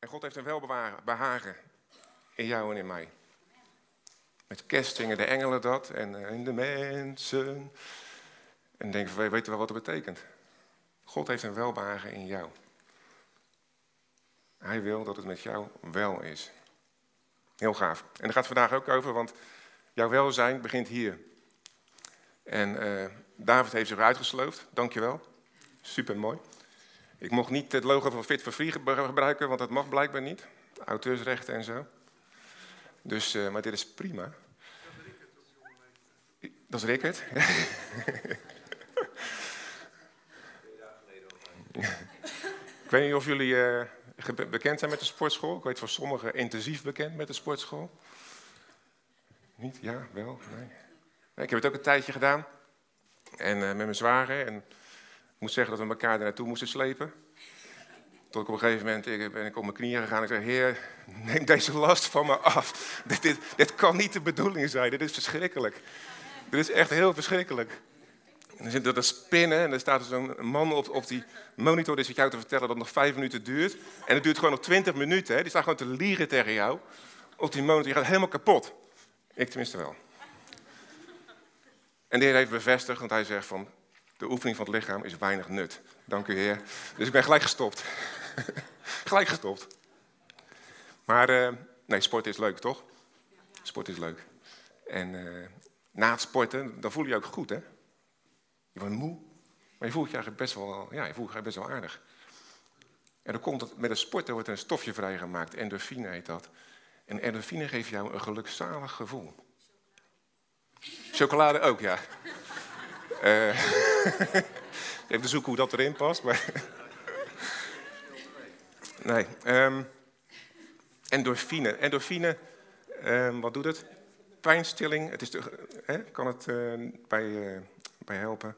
En God heeft een welbehagen in jou en in mij. Met kerst zingen de engelen dat en eh, in de mensen. En denken we weten wel wat dat betekent. God heeft een welbehagen in jou. Hij wil dat het met jou wel is. Heel gaaf. En daar gaat het vandaag ook over, want jouw welzijn begint hier. En uh, David heeft zich uitgesloofd, dankjewel. Super mooi. Ik mocht niet het logo van Fit for Free gebruiken, want dat mag blijkbaar niet. Auteursrechten en zo. Dus, uh, maar dit is prima. Dat is Rickert. Ik weet niet of jullie uh, bekend zijn met de sportschool. Ik weet voor sommigen intensief bekend met de sportschool. Niet? Ja, wel? Nee. ik heb het ook een tijdje gedaan. En uh, met mijn zwager. En ik moet zeggen dat we elkaar er naartoe moesten slepen. Tot ik op een gegeven moment ik, ben ik op mijn knieën gegaan en ik zei: Heer, neem deze last van me af. Dit, dit, dit kan niet de bedoeling zijn. Dit is verschrikkelijk. Dit is echt heel verschrikkelijk. En dan zit er spinnen en er staat zo'n man op, op die monitor die zit jou te vertellen dat het nog vijf minuten duurt. En het duurt gewoon nog twintig minuten. Hè. Die staat gewoon te liegen tegen jou op die monitor. Je gaat helemaal kapot. Ik tenminste wel. En de heeft bevestigd, want hij zegt van... de oefening van het lichaam is weinig nut. Dank u Heer. Dus ik ben gelijk gestopt. gelijk gestopt. Maar uh, nee, sport is leuk, toch? Sport is leuk. En uh, na het sporten, dan voel je je ook goed, hè? Je wordt moe, maar je voelt je eigenlijk best wel, ja, je voelt je best wel aardig. En dan komt het, met het sporten wordt er een stofje vrijgemaakt, endorfine heet dat. En endorfine geeft jou een gelukzalig gevoel. Chocolade ook, ja. uh, even zoeken hoe dat erin past. Maar nee. Um, endorfine. Endorfine, um, wat doet het? Pijnstilling. Het is de, kan het uh, bij, uh, bij helpen.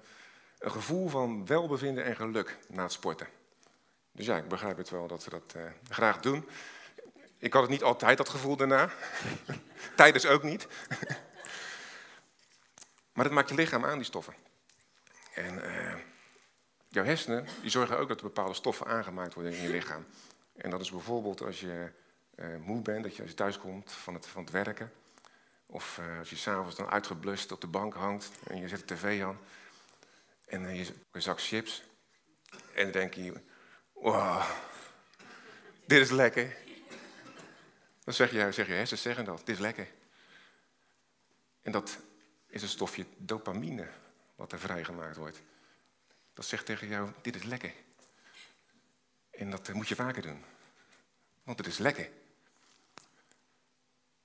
Een gevoel van welbevinden en geluk na het sporten. Dus ja, ik begrijp het wel dat we dat uh, graag doen. Ik had het niet altijd, dat gevoel daarna. Tijdens ook niet. maar het maakt je lichaam aan, die stoffen. En uh, jouw hersenen die zorgen ook dat er bepaalde stoffen aangemaakt worden in je lichaam. En dat is bijvoorbeeld als je uh, moe bent, dat je als je thuis komt van het, van het werken. Of uh, als je s'avonds dan uitgeblust op de bank hangt en je zet de tv aan. En je een zak chips. En dan denk je, wow, dit is lekker. Dan zeg je, zeg je hersens zeggen dat, dit is lekker. En dat is een stofje dopamine wat er vrijgemaakt wordt. Dat zegt tegen jou, dit is lekker. En dat moet je vaker doen. Want het is lekker.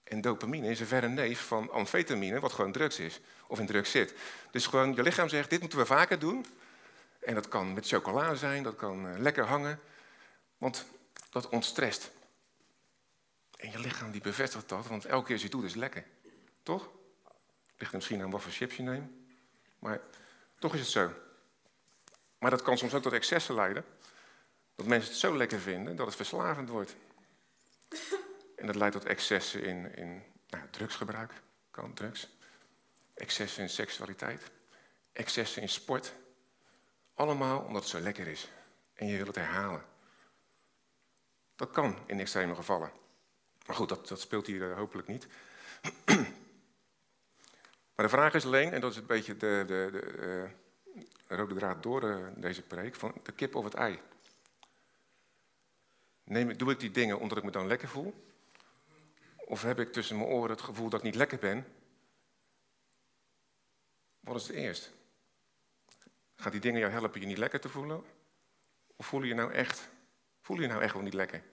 En dopamine is een verre neef van amfetamine, wat gewoon drugs is. Of in drugs zit. Dus gewoon je lichaam zegt, dit moeten we vaker doen. En dat kan met chocola zijn, dat kan uh, lekker hangen. Want dat ontstrest. En je lichaam die bevestigt dat, want elke keer als je het doet is lekker. Toch? Ligt er misschien aan wat voor chips. Maar toch is het zo. Maar dat kan soms ook tot excessen leiden. Dat mensen het zo lekker vinden dat het verslavend wordt. En dat leidt tot excessen in, in nou, drugsgebruik, kan drugs. Excessen in seksualiteit. Excessen in sport. Allemaal omdat het zo lekker is. En je wil het herhalen. Dat kan in extreme gevallen. Maar goed, dat, dat speelt hier uh, hopelijk niet. maar de vraag is alleen, en dat is een beetje de, de, de uh, rode draad door uh, deze preek, van de kip of het ei. Neem, doe ik die dingen omdat ik me dan lekker voel? Of heb ik tussen mijn oren het gevoel dat ik niet lekker ben? Wat is het eerst? Gaat die dingen jou helpen je niet lekker te voelen? Of voel je nou echt, voel je nou echt wel niet lekker?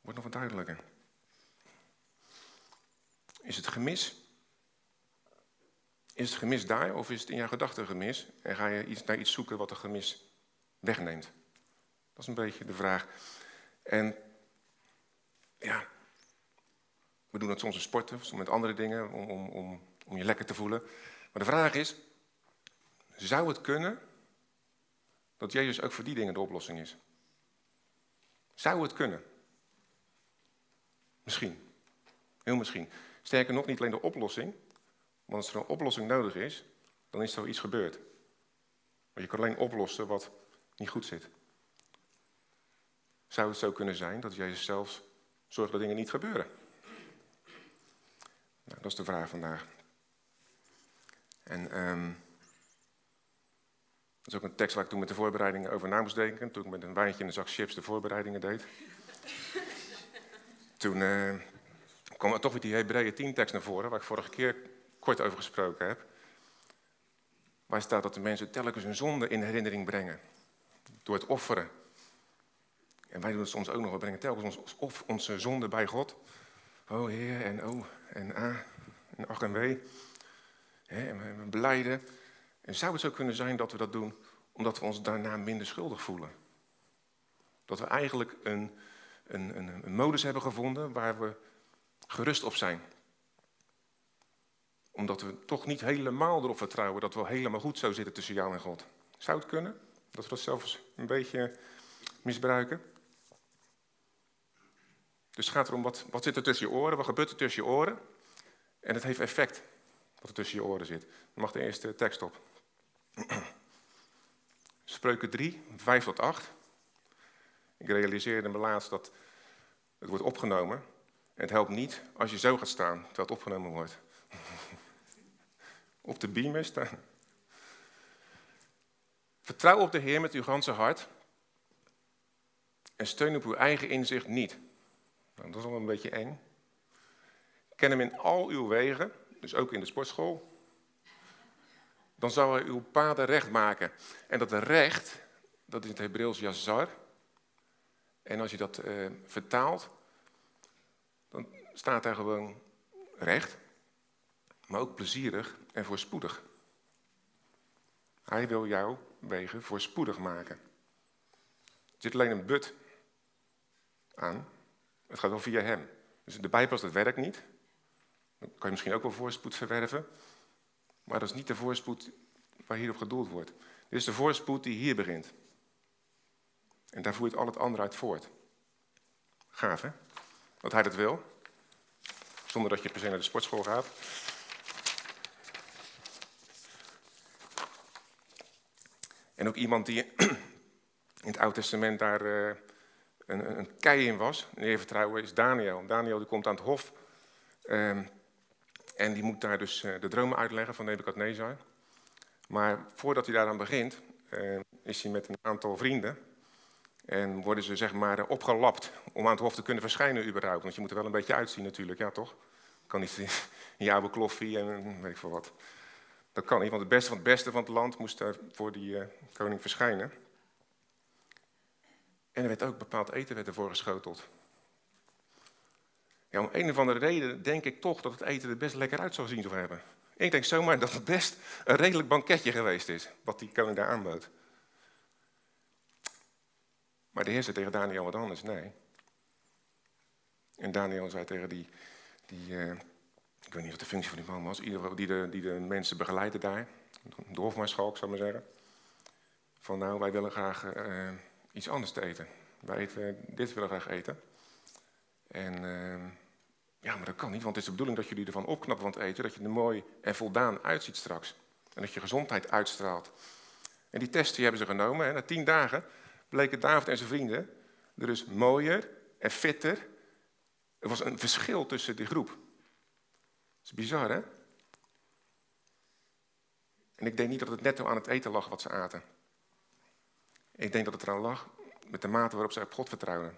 Wordt nog wat duidelijker. Is het gemis? Is het gemis daar of is het in jouw gedachten gemis? En ga je naar iets zoeken wat een gemis wegneemt? Dat is een beetje de vraag. En ja, we doen het soms in sporten, soms met andere dingen, om, om, om, om je lekker te voelen. Maar de vraag is, zou het kunnen dat Jezus ook voor die dingen de oplossing is? Zou het kunnen? Misschien. Heel misschien. Sterker nog, niet alleen de oplossing. Want als er een oplossing nodig is, dan is er iets gebeurd. Maar je kan alleen oplossen wat niet goed zit. Zou het zo kunnen zijn dat Jezus zelfs zorgt dat dingen niet gebeuren? Nou, dat is de vraag vandaag. En um, dat is ook een tekst waar ik toen met de voorbereidingen over na moest denken. Toen ik met een wijntje en een zak chips de voorbereidingen deed. toen uh, kwam er toch weer die Hebreeën 10 tekst naar voren, waar ik vorige keer kort over gesproken heb. Waar staat dat de mensen telkens hun zonde in herinnering brengen. Door het offeren. En wij doen het soms ook nog. We brengen telkens ons, onze zonde bij God. Oh Heer, en oh, en ah, en ach en wee. en we beleiden. En zou het zo kunnen zijn dat we dat doen omdat we ons daarna minder schuldig voelen? Dat we eigenlijk een, een, een, een modus hebben gevonden waar we gerust op zijn omdat we toch niet helemaal erop vertrouwen dat we helemaal goed zo zitten tussen jou en God. Zou het kunnen? Dat we dat zelfs een beetje misbruiken? Dus het gaat erom, wat, wat zit er tussen je oren? Wat gebeurt er tussen je oren? En het heeft effect wat er tussen je oren zit. Dan mag de eerste tekst op. Spreuken 3, 5 tot 8. Ik realiseerde me laatst dat het wordt opgenomen. Het helpt niet als je zo gaat staan terwijl het opgenomen wordt. op de beamer staan. Vertrouw op de Heer met uw ganse hart. En steun op uw eigen inzicht niet. Nou, dat is al een beetje eng. Ken hem in al uw wegen, dus ook in de sportschool. Dan zal hij uw paden recht maken. En dat recht, dat is het Hebreeuws jazar. En als je dat uh, vertaalt, dan staat daar gewoon recht maar ook plezierig en voorspoedig. Hij wil jouw wegen voorspoedig maken. Er zit alleen een but aan. Het gaat wel via hem. Dus de Bijbel dat werkt niet. Dan kan je misschien ook wel voorspoed verwerven. Maar dat is niet de voorspoed waar hierop gedoeld wordt. Dit is de voorspoed die hier begint. En daar voert al het andere uit voort. Gaaf, hè? Dat hij dat wil. Zonder dat je per se naar de sportschool gaat. En ook iemand die in het Oude Testament daar uh, een, een kei in was, in vertrouwen, is Daniel. Daniel die komt aan het hof um, en die moet daar dus uh, de dromen uitleggen van Nebukadnezar. Maar voordat hij daaraan begint, uh, is hij met een aantal vrienden en worden ze zeg maar opgelapt om aan het hof te kunnen verschijnen überhaupt. Want je moet er wel een beetje uitzien natuurlijk, ja toch? Kan niet in je oude kloffie en weet ik veel wat. Dat kan niet, want het beste van het beste van het land moest daar voor die uh, koning verschijnen. En er werd ook bepaald eten werd ervoor geschoteld. Ja, om een of andere reden denk ik toch dat het eten er best lekker uit zou zien zou hebben. Ik denk zomaar dat het best een redelijk banketje geweest is, wat die koning daar aanbood. Maar de heer zei tegen Daniel wat anders, nee. En Daniel zei tegen die, die, uh, ik weet niet wat de functie van die man was, die de, die de mensen begeleidde daar, de hofmaarschalk zou ik maar zeggen. Van nou, wij willen graag uh, iets anders te eten. Wij eten, dit willen graag eten. En uh, ja, maar dat kan niet, want het is de bedoeling dat jullie ervan opknappen van het eten, dat je er mooi en voldaan uitziet straks. En dat je gezondheid uitstraalt. En die test die hebben ze genomen. En na tien dagen bleken David en zijn vrienden er dus mooier en fitter. Er was een verschil tussen die groep is bizar, hè? En ik denk niet dat het netto aan het eten lag wat ze aten. Ik denk dat het eraan lag met de mate waarop ze op God vertrouwen.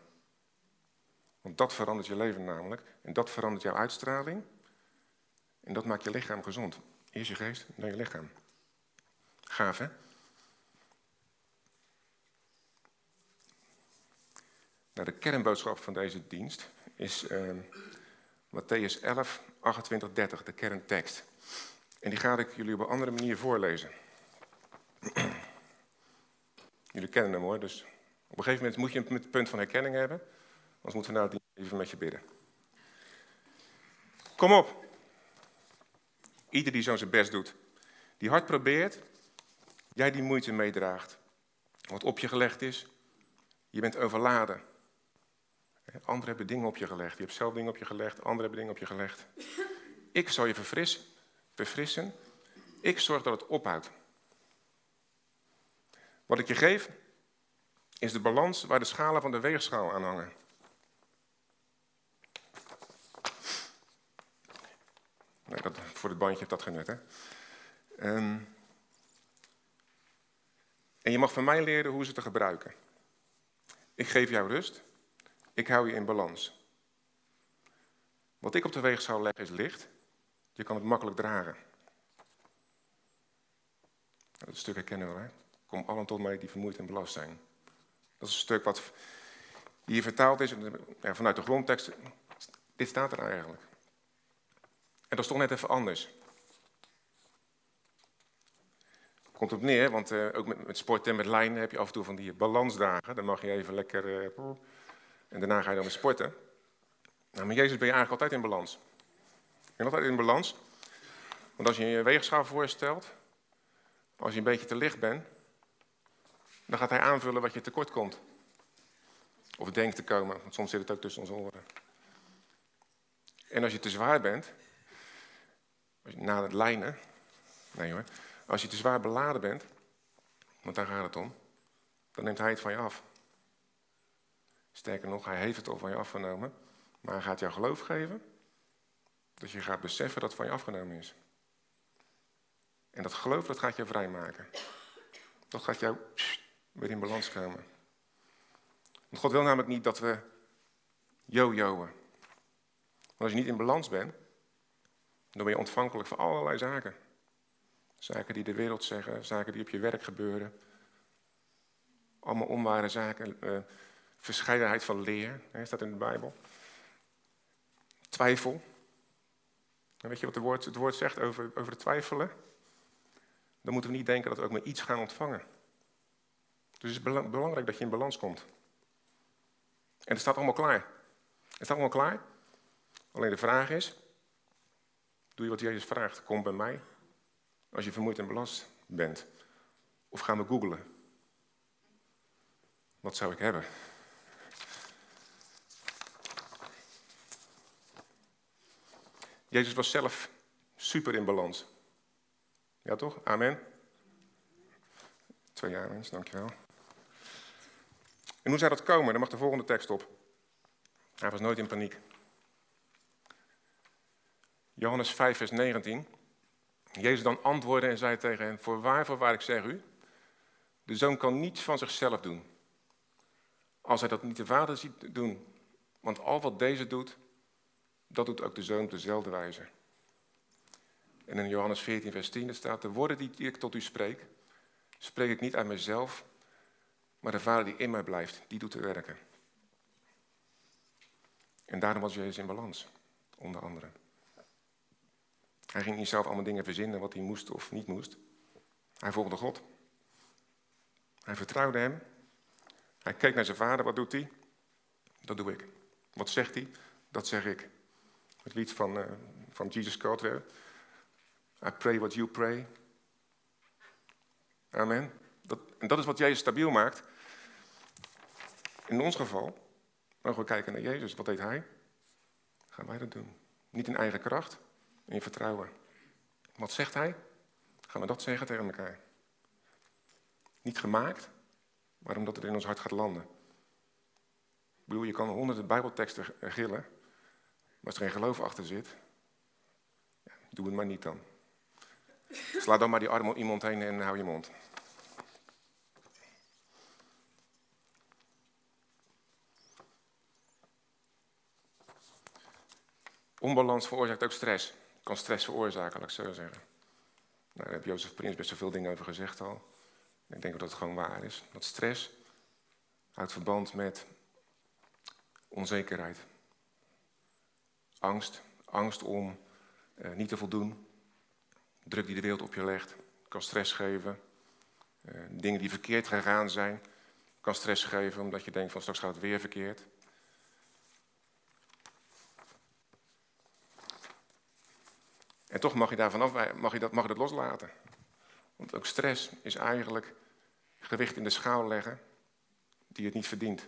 Want dat verandert je leven namelijk. En dat verandert jouw uitstraling. En dat maakt je lichaam gezond. Eerst je geest, dan je lichaam. Gaaf, hè? Nou, de kernboodschap van deze dienst is uh, Matthäus 11, 28, 30, de kerntekst. En die ga ik jullie op een andere manier voorlezen. jullie kennen hem hoor, dus op een gegeven moment moet je het punt van herkenning hebben. Anders moeten we nou even met je bidden. Kom op. Ieder die zo zijn best doet. Die hard probeert, jij die moeite meedraagt. Wat op je gelegd is, je bent overladen. Anderen hebben dingen op je gelegd. Je hebt zelf dingen op je gelegd. Anderen hebben dingen op je gelegd. Ik zal je verfrissen. verfrissen. Ik zorg dat het ophoudt. Wat ik je geef, is de balans waar de schalen van de weegschaal aan hangen. Dat, voor het bandje heeft dat genut, hè? Ehm, en je mag van mij leren hoe ze te gebruiken. Ik geef jou rust. Ik hou je in balans. Wat ik op de weegschaal leg is licht. Je kan het makkelijk dragen. Dat stuk herkennen we, hè? Kom allen tot mij die vermoeid en belast zijn. Dat is een stuk wat hier vertaald is ja, vanuit de grondtekst. Dit staat er eigenlijk. En dat is toch net even anders. Komt op neer, want uh, ook met, met sport en met lijnen heb je af en toe van die balansdagen. Dan mag je even lekker. Uh, en daarna ga je dan weer sporten. Nou, met Jezus ben je eigenlijk altijd in balans. Je bent altijd in balans. Want als je je weegschaal voorstelt, als je een beetje te licht bent, dan gaat hij aanvullen wat je tekort komt. Of denkt te komen, want soms zit het ook tussen onze oren. En als je te zwaar bent, na het lijnen, nee hoor, als je te zwaar beladen bent, want daar gaat het om, dan neemt hij het van je af. Sterker nog, hij heeft het al van je afgenomen, maar hij gaat jou geloof geven, dat je gaat beseffen dat het van je afgenomen is. En dat geloof, dat gaat je vrijmaken. Dat gaat jou weer in balans komen. Want God wil namelijk niet dat we yo-yoen. Want als je niet in balans bent, dan ben je ontvankelijk voor allerlei zaken. Zaken die de wereld zeggen, zaken die op je werk gebeuren. Allemaal onware zaken. Verscheidenheid van leer, hè, staat in de Bijbel. Twijfel. En weet je wat het woord, het woord zegt over, over twijfelen? Dan moeten we niet denken dat we ook maar iets gaan ontvangen. Dus het is belangrijk dat je in balans komt. En het staat allemaal klaar. Het staat allemaal klaar. Alleen de vraag is, doe je wat Jezus vraagt? Kom bij mij als je vermoeid en belast bent. Of gaan we googlen? Wat zou ik hebben? Jezus was zelf super in balans. Ja toch? Amen. Twee jaar mens, dankjewel. En hoe zou dat komen? Dan mag de volgende tekst op. Hij was nooit in paniek. Johannes 5, vers 19. Jezus dan antwoordde en zei tegen hen: Voorwaar, voorwaar, ik zeg u, de zoon kan niets van zichzelf doen. Als hij dat niet de vader ziet doen. Want al wat deze doet, dat doet ook de zoon op dezelfde wijze. En in Johannes 14, vers 10 staat: De woorden die ik tot u spreek, spreek ik niet uit mezelf, maar de Vader die in mij blijft, die doet de werken. En daarom was Jezus in balans, onder andere. Hij ging niet zelf allemaal dingen verzinnen wat hij moest of niet moest. Hij volgde God. Hij vertrouwde hem. Hij keek naar zijn vader, wat doet hij? Dat doe ik. Wat zegt hij? Dat zeg ik. Het lied van, uh, van Jesus Caldwell. I pray what you pray. Amen. Dat, en dat is wat Jezus stabiel maakt. In ons geval mogen we kijken naar Jezus. Wat deed hij? Gaan wij dat doen? Niet in eigen kracht, in vertrouwen. Wat zegt hij? Gaan we dat zeggen tegen elkaar? Niet gemaakt, maar omdat het in ons hart gaat landen. Ik bedoel, je kan honderden bijbelteksten gillen, maar als er geen geloof achter zit, doe het maar niet dan. Sla dan maar die arm om iemand heen en hou je mond. Onbalans veroorzaakt ook stress. Kan stress veroorzaken, laat ik zo zeggen. Nou, daar heeft Jozef Prins best zoveel dingen over gezegd al. Ik denk dat het gewoon waar is. Dat stress houdt verband met onzekerheid. Angst. Angst om eh, niet te voldoen. Druk die de wereld op je legt. Kan stress geven. Uh, dingen die verkeerd gegaan zijn. Kan stress geven omdat je denkt van straks gaat het weer verkeerd. En toch mag je daarvan af, mag je dat, mag je dat loslaten. Want ook stress is eigenlijk gewicht in de schaal leggen die het niet verdient.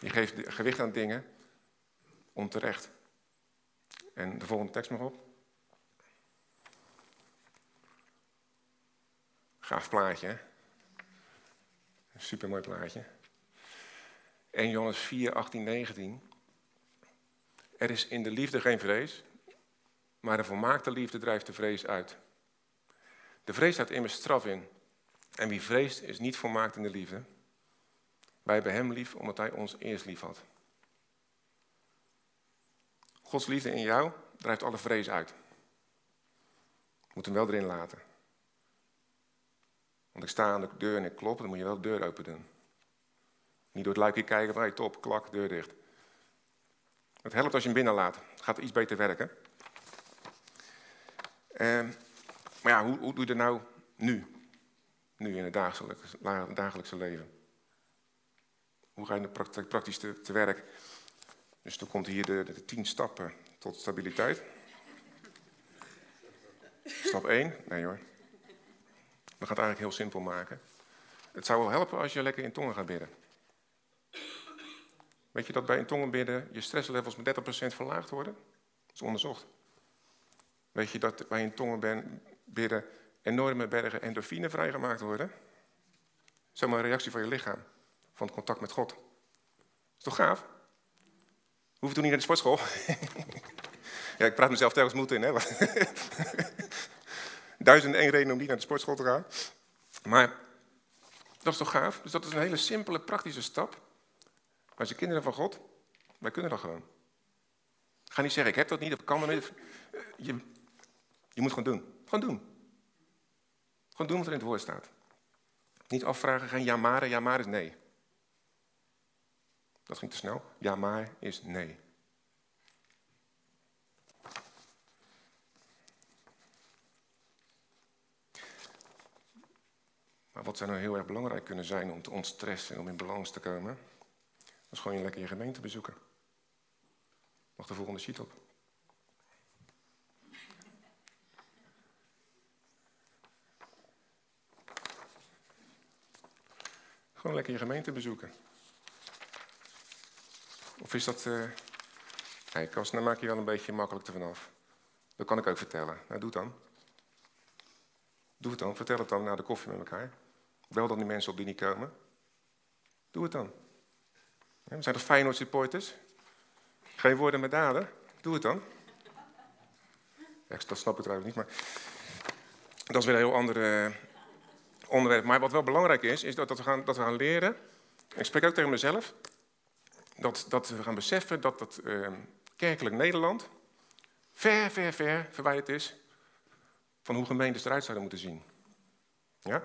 Je geeft gewicht aan dingen onterecht. En de volgende tekst nog op. Gaaf plaatje, hè? Een supermooi plaatje. 1 Johannes 4, 18, 19. Er is in de liefde geen vrees, maar de volmaakte liefde drijft de vrees uit. De vrees houdt immers straf in. En wie vreest is niet volmaakt in de liefde. Wij hebben hem lief omdat hij ons eerst lief had. Gods liefde in jou drijft alle vrees uit. Je moet hem wel erin laten. Want ik sta aan de deur en ik klop, dan moet je wel de deur open doen. Niet door het luikje kijken van, hey, top, klak, deur dicht. Het helpt als je hem binnen laat. Het gaat iets beter werken. Uh, maar ja, hoe, hoe doe je dat nou nu? Nu in het dagelijkse, leven. Hoe ga je praktisch te werk? Dus dan komt hier de, de tien stappen tot stabiliteit. Stap 1? Nee hoor. We gaan het eigenlijk heel simpel maken. Het zou wel helpen als je lekker in tongen gaat bidden. Weet je dat bij in tongen bidden je stresslevels met 30% verlaagd worden? Dat is onderzocht. Weet je dat bij in tongen bidden enorme bergen endorfine vrijgemaakt worden? Zomaar een reactie van je lichaam, van het contact met God. Is toch gaaf? Hoef je toen niet naar de sportschool? ja, ik praat mezelf telkens moed in, hè? Duizend en één reden om niet naar de sportschool te gaan. Maar dat is toch gaaf? Dus dat is een hele simpele, praktische stap. Maar je kinderen van God, wij kunnen dat gewoon. Ga niet zeggen, ik heb dat niet, dat kan dat niet. Je, je moet gewoon doen. Gewoon doen. Gewoon doen wat er in het woord staat. Niet afvragen, maar, ja maar is nee. Dat ging te snel. Ja maar is nee. Maar wat zou nou heel erg belangrijk kunnen zijn om te ontstressen en om in balans te komen? Dat is gewoon je lekker je gemeente bezoeken. Mag de volgende sheet op. Gewoon lekker je gemeente bezoeken. Of is dat... Uh... Nee, Kast, dan maak je wel een beetje makkelijk ervan af. Dat kan ik ook vertellen. Nou, doe het dan. Doe het dan. Vertel het dan na de koffie met elkaar. Bel dan die mensen op die niet komen. Doe het dan. We zijn toch Feyenoord supporters? Geen woorden met daden. Doe het dan. Dat snap ik trouwens niet, maar... Dat is weer een heel ander uh, onderwerp. Maar wat wel belangrijk is, is dat, we, gaan, dat we gaan leren... Ik spreek ook tegen mezelf. Dat, dat we gaan beseffen dat dat uh, kerkelijk Nederland... ver, ver, ver verwijderd is... van hoe gemeentes eruit zouden moeten zien. Ja?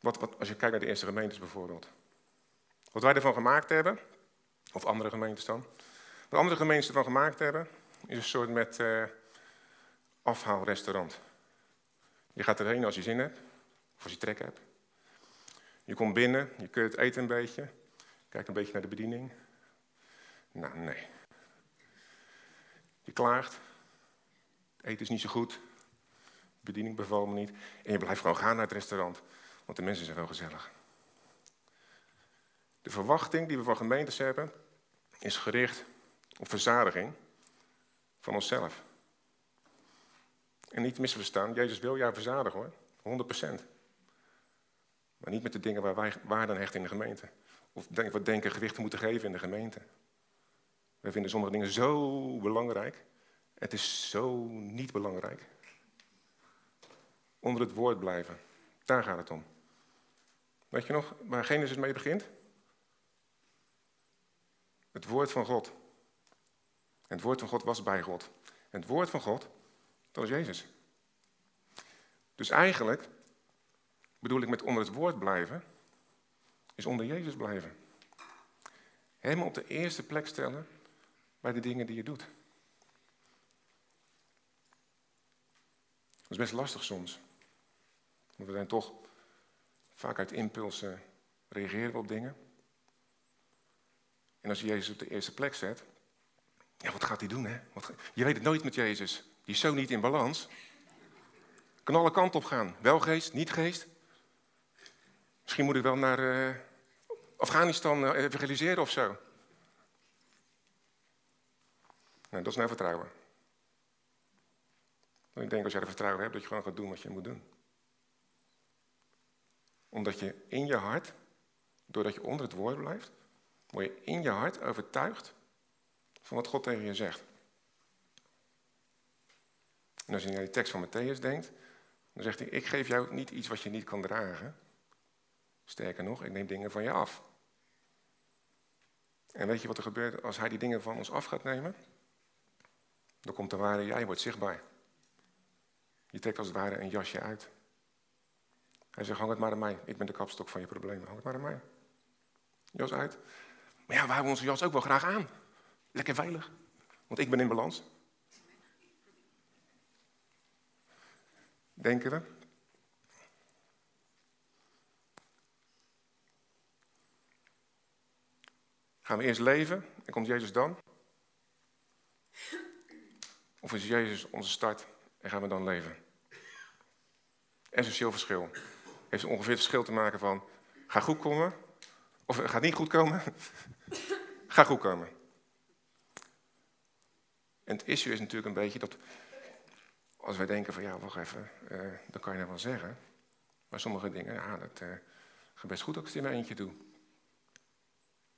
Wat, wat, als je kijkt naar de eerste gemeentes bijvoorbeeld. Wat wij ervan gemaakt hebben, of andere gemeentes dan. Wat andere gemeentes ervan gemaakt hebben, is een soort met uh, afhaalrestaurant. Je gaat erheen als je zin hebt, of als je trek hebt. Je komt binnen, je keurt eten een beetje, kijkt een beetje naar de bediening. Nou, nee. Je klaagt, eten is niet zo goed, bediening bevalt me niet. En je blijft gewoon gaan naar het restaurant. Want de mensen zijn wel gezellig. De verwachting die we van gemeentes hebben, is gericht op verzadiging van onszelf. En niet misverstaan, Jezus wil jou verzadigen hoor, 100%. Maar niet met de dingen waar wij waarde hechten in de gemeente. Of wat denken gewicht moeten geven in de gemeente. Wij vinden sommige dingen zo belangrijk. Het is zo niet belangrijk. Onder het woord blijven. Daar gaat het om. Weet je nog waar Genesis mee begint? Het woord van God. En het woord van God was bij God. En het woord van God, dat was Jezus. Dus eigenlijk bedoel ik met onder het woord blijven, is onder Jezus blijven. Hem op de eerste plek stellen bij de dingen die je doet. Dat is best lastig soms. Want we zijn toch Vaak uit impulsen reageren we op dingen. En als je Jezus op de eerste plek zet, ja, wat gaat hij doen, hè? Wat, je weet het nooit met Jezus. Die is zo niet in balans. Kan alle kanten op gaan. Wel geest, niet geest. Misschien moet ik wel naar uh, Afghanistan uh, evangeliseren of zo. Nou, dat is nou vertrouwen. Ik denk als jij er vertrouwen hebt, dat je gewoon gaat doen wat je moet doen omdat je in je hart doordat je onder het woord blijft, word je in je hart overtuigd van wat God tegen je zegt. En als je naar die tekst van Matthäus denkt, dan zegt hij, ik geef jou niet iets wat je niet kan dragen. Sterker nog, ik neem dingen van je af. En weet je wat er gebeurt als hij die dingen van ons af gaat nemen? Dan komt de ware jij wordt zichtbaar. Je trekt als het ware een jasje uit. Hij zegt, hang het maar aan mij. Ik ben de kapstok van je problemen. Hang het maar aan mij. Jas uit. Maar ja, we houden onze jas ook wel graag aan. Lekker veilig. Want ik ben in balans. Denken we. Gaan we eerst leven en komt Jezus dan? Of is Jezus onze start en gaan we dan leven? Essentieel verschil. Heeft ongeveer het verschil te maken van ga goed komen of gaat niet goed komen? ga goed komen. En het issue is natuurlijk een beetje dat als wij denken van ja, wacht even, uh, dan kan je dat wel zeggen. Maar sommige dingen, ja, dat uh, gaat best goed als ik het in mijn eentje doe.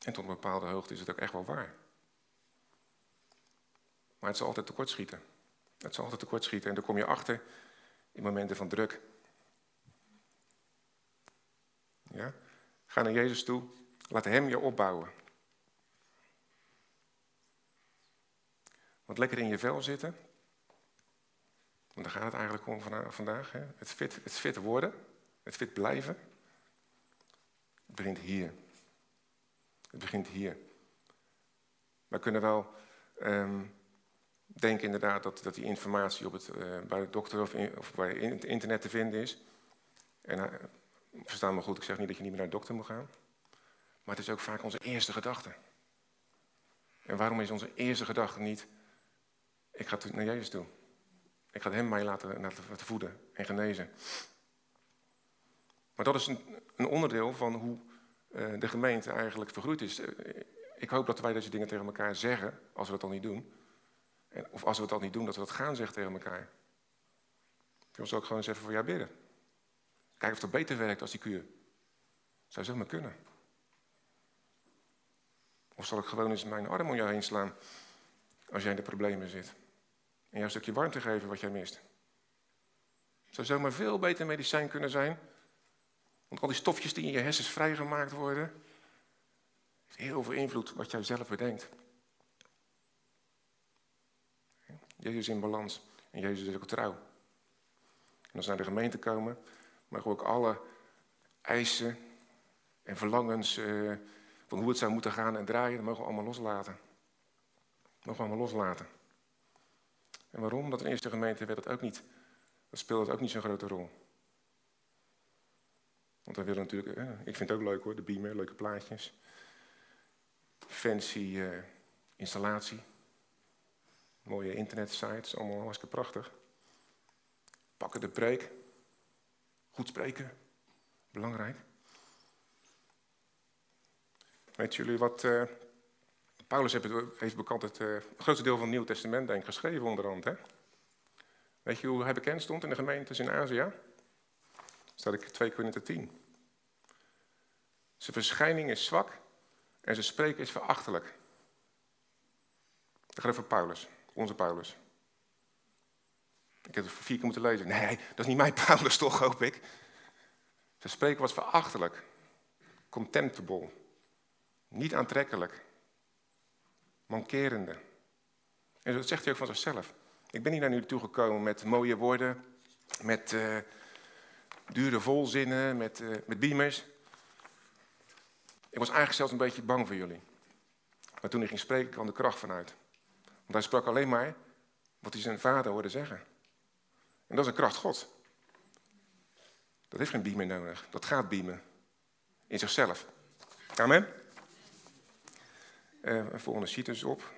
En tot een bepaalde hoogte is het ook echt wel waar. Maar het zal altijd tekortschieten. Het zal altijd tekortschieten en dan kom je achter in momenten van druk. Ja? Ga naar Jezus toe, laat Hem je opbouwen. Wat lekker in je vel zitten, want daar gaat het eigenlijk om vandaag. Hè? Het, fit, het fit worden, het fit blijven. Het begint hier. Het begint hier. We kunnen wel um, denken inderdaad dat, dat die informatie op het, uh, bij de dokter of, in, het internet te vinden is. En uh, versta me goed, ik zeg niet dat je niet meer naar de dokter moet gaan. Maar het is ook vaak onze eerste gedachte. En waarom is onze eerste gedachte niet, ik ga naar Jezus toe. Ik ga hem mij laten, laten voeden en genezen. Maar dat is een, een onderdeel van hoe de gemeente eigenlijk vergroeid is. Uh, ik hoop dat wij deze dingen tegen elkaar zeggen, als we dat al niet doen. En, of als we het al niet doen, dat we dat gaan zeggen tegen elkaar. Dan zal ik gewoon eens even voor jou bidden. Kijken of dat beter werkt als die kuur. Zou zomaar kunnen. Of zal ik gewoon eens mijn arm om jou heen slaan als jij in de problemen zit? En jou een stukje warmte geven wat jij mist. Zou zomaar veel beter medicijn kunnen zijn. Want al die stofjes die in je hersens vrijgemaakt worden, heeft heel veel invloed wat jij zelf bedenkt. Jezus in balans en Jezus is ook trouw. En als we naar de gemeente komen, mogen ook alle eisen en verlangens uh, van hoe het zou moeten gaan en draaien, dat mogen we allemaal loslaten. Dat mogen we allemaal loslaten. En waarom? Dat in de eerste gemeente werd dat ook niet, dat speelde ook niet zo'n grote rol. Want we willen natuurlijk, eh, ik vind het ook leuk hoor, de beamer, leuke plaatjes. Fancy uh, installatie. Mooie internetsites, allemaal hartstikke prachtig. Pakken de preek. Goed spreken. Belangrijk. Weet jullie wat uh, Paulus heeft bekend het, grootste deel van het Nieuw Testament denk ik, geschreven onderhand. Hè? Weet je hoe hij bekend stond in de gemeentes in Azië? Staat ik 2 Korinther 10. Zijn verschijning is zwak en zijn spreken is verachtelijk. Dat gaat over Paulus, onze Paulus. Ik heb het vier keer moeten lezen. Nee, dat is niet mijn Paulus toch, hoop ik. Zijn spreken was verachtelijk. Contemptible. Niet aantrekkelijk mankerende. En dat zegt hij ook van zichzelf. Ik ben niet naar u toegekomen met mooie woorden, met uh, dure volzinnen, met, uh, met beamers. Ik was eigenlijk zelfs een beetje bang voor jullie. Maar toen hij ging spreken, kwam de kracht vanuit. Want hij sprak alleen maar wat hij zijn vader hoorde zeggen. En dat is een kracht God. Dat heeft geen beamer nodig. Dat gaat beamen. In zichzelf. Amen. Uh, volgende sheet dus op.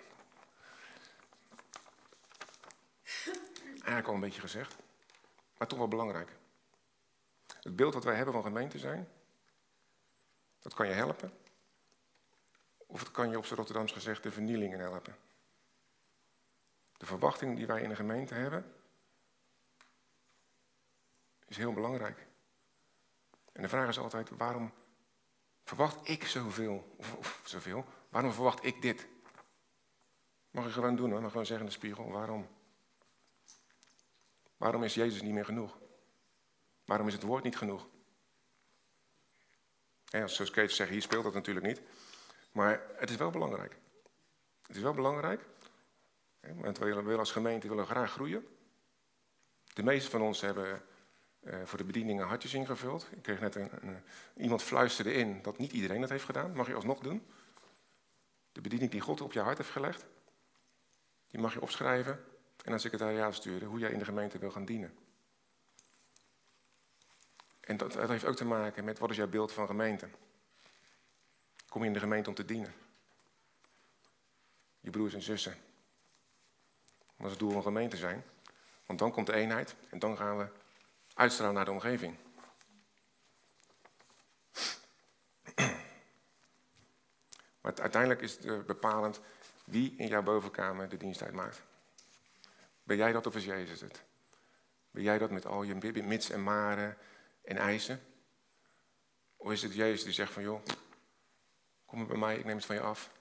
Eigenlijk al een beetje gezegd, maar toch wel belangrijk. Het beeld wat wij hebben van gemeente zijn, dat kan je helpen. Of het kan je op zijn Rotterdams gezegd de vernielingen helpen. De verwachting die wij in een gemeente hebben, is heel belangrijk. En de vraag is altijd, waarom Verwacht ik zoveel? Of, zoveel? Waarom verwacht ik dit? Mag je gewoon doen hoor. Mag gewoon zeggen in de spiegel. Waarom? Waarom is Jezus niet meer genoeg? Waarom is het woord niet genoeg? En als zoals Kees zegt, hier speelt dat natuurlijk niet. Maar het is wel belangrijk. Het is wel belangrijk. Want we willen als gemeente willen graag groeien. De meeste van ons hebben uh, voor de bedieningen hartjes ingevuld. Ik kreeg net een, een, iemand fluisterde in dat niet iedereen dat heeft gedaan. Mag je alsnog doen. De bediening die God op je hart heeft gelegd. Die mag je opschrijven en aan secretariaat sturen hoe jij in de gemeente wil gaan dienen. En dat, heeft ook te maken met wat is jouw beeld van gemeente. Kom je in de gemeente om te dienen. Je broers en zussen. Dat is het doel van gemeente zijn. Want dan komt de eenheid en dan gaan we uitstralen naar de omgeving. Maar uiteindelijk is het bepalend wie in jouw bovenkamer de dienst uitmaakt. Ben jij dat of is Jezus het? Ben jij dat met al je mits en maren en eisen? Of is het Jezus die zegt van joh, kom bij mij, ik neem het van je af.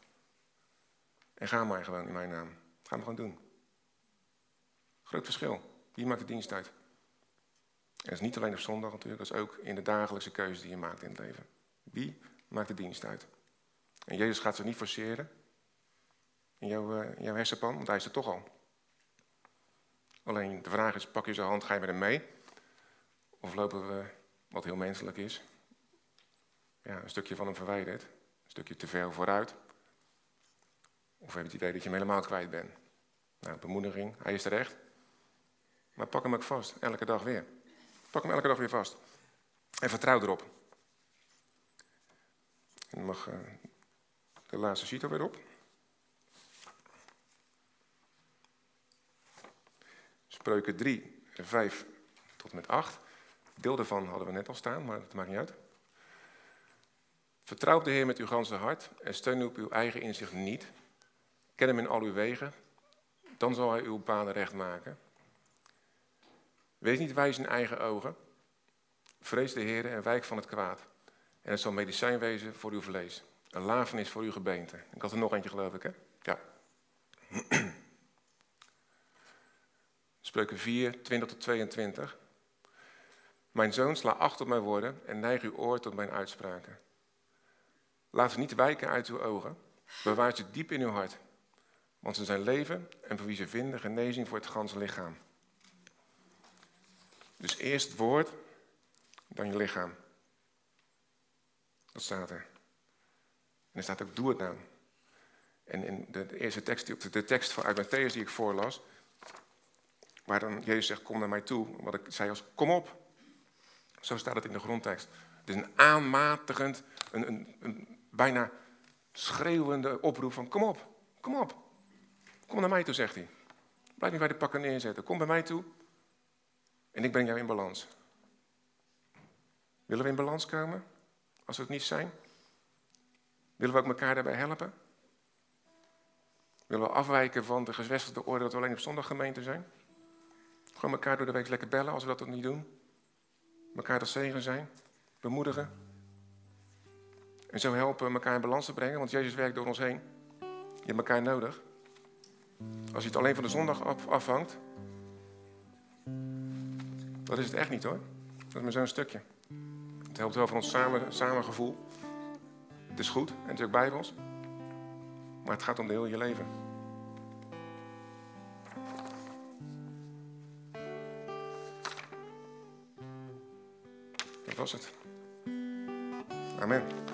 En ga maar gewoon in mijn naam. Ga maar gewoon doen. Groot verschil. Wie maakt de dienst uit? En dat is niet alleen op zondag natuurlijk, dat is ook in de dagelijkse keuze die je maakt in het leven. Wie maakt de dienst uit? En Jezus gaat ze niet forceren in jouw, uh, in jouw hersenpan, want hij is er toch al. Alleen de vraag is, pak je zijn hand, ga je met hem mee? Of lopen we, wat heel menselijk is, ja, een stukje van hem verwijderd, een stukje te ver vooruit? Of heb je het idee dat je hem helemaal kwijt bent? Nou, bemoediging, hij is terecht. Maar pak hem ook vast, elke dag weer. Pak hem elke dag weer vast. En vertrouw erop. En dan mag uh, de laatste sheet er weer op. Spreuken 3, 5 tot en met 8. Deel daarvan hadden we net al staan, maar dat maakt niet uit. Vertrouw de Heer met uw ganse hart en steun op uw eigen inzicht niet. Ken hem in al uw wegen, dan zal hij uw paden recht maken. Wees niet wijs in eigen ogen. Vrees de Heer en wijk van het kwaad. En het zal medicijn wezen voor uw vlees. Een lafenis voor uw gebeente. Ik had er nog eentje, geloof ik, hè? Ja. Spreuken 4, 20 tot 22. Mijn zoon, sla acht op mijn woorden en neig uw oor tot mijn uitspraken. Laat ze niet wijken uit uw ogen. Bewaar ze diep in uw hart. Want ze zijn leven en voor wie ze vinden genezing voor het ganse lichaam. Dus eerst het woord, dan je lichaam. Dat staat er. En er staat ook, doe het nou. En in de, eerste tekst, de tekst uit Matthäus die ik voorlas, waar dan Jezus zegt, kom naar mij toe. Wat ik zei als, kom op. Zo staat het in de grondtekst. Het is een aanmatigend, een, een, bijna schreeuwende oproep van, kom op, kom op. Kom naar mij toe, zegt hij. Blijf niet bij de pakken neerzetten. Kom bij mij toe. En ik breng jou in balans. Willen we in balans komen? Als we het niet zijn? Willen we ook elkaar daarbij helpen? Willen we afwijken van de gezwesterde orde dat we alleen op zondag gemeente zijn? Gewoon elkaar door de week lekker bellen als we dat niet doen. Mekaar tot zegen zijn. Bemoedigen. En zo helpen elkaar in balans te brengen, want Jezus werkt door ons heen. Je hebt elkaar nodig. Als je het alleen van de zondag afhangt, dat is het echt niet hoor. Dat is maar zo'n stukje. Het helpt wel van ons samen, samengevoel. Het is goed en het is ook. Maar het gaat om de heel je leven. Was het. Amen.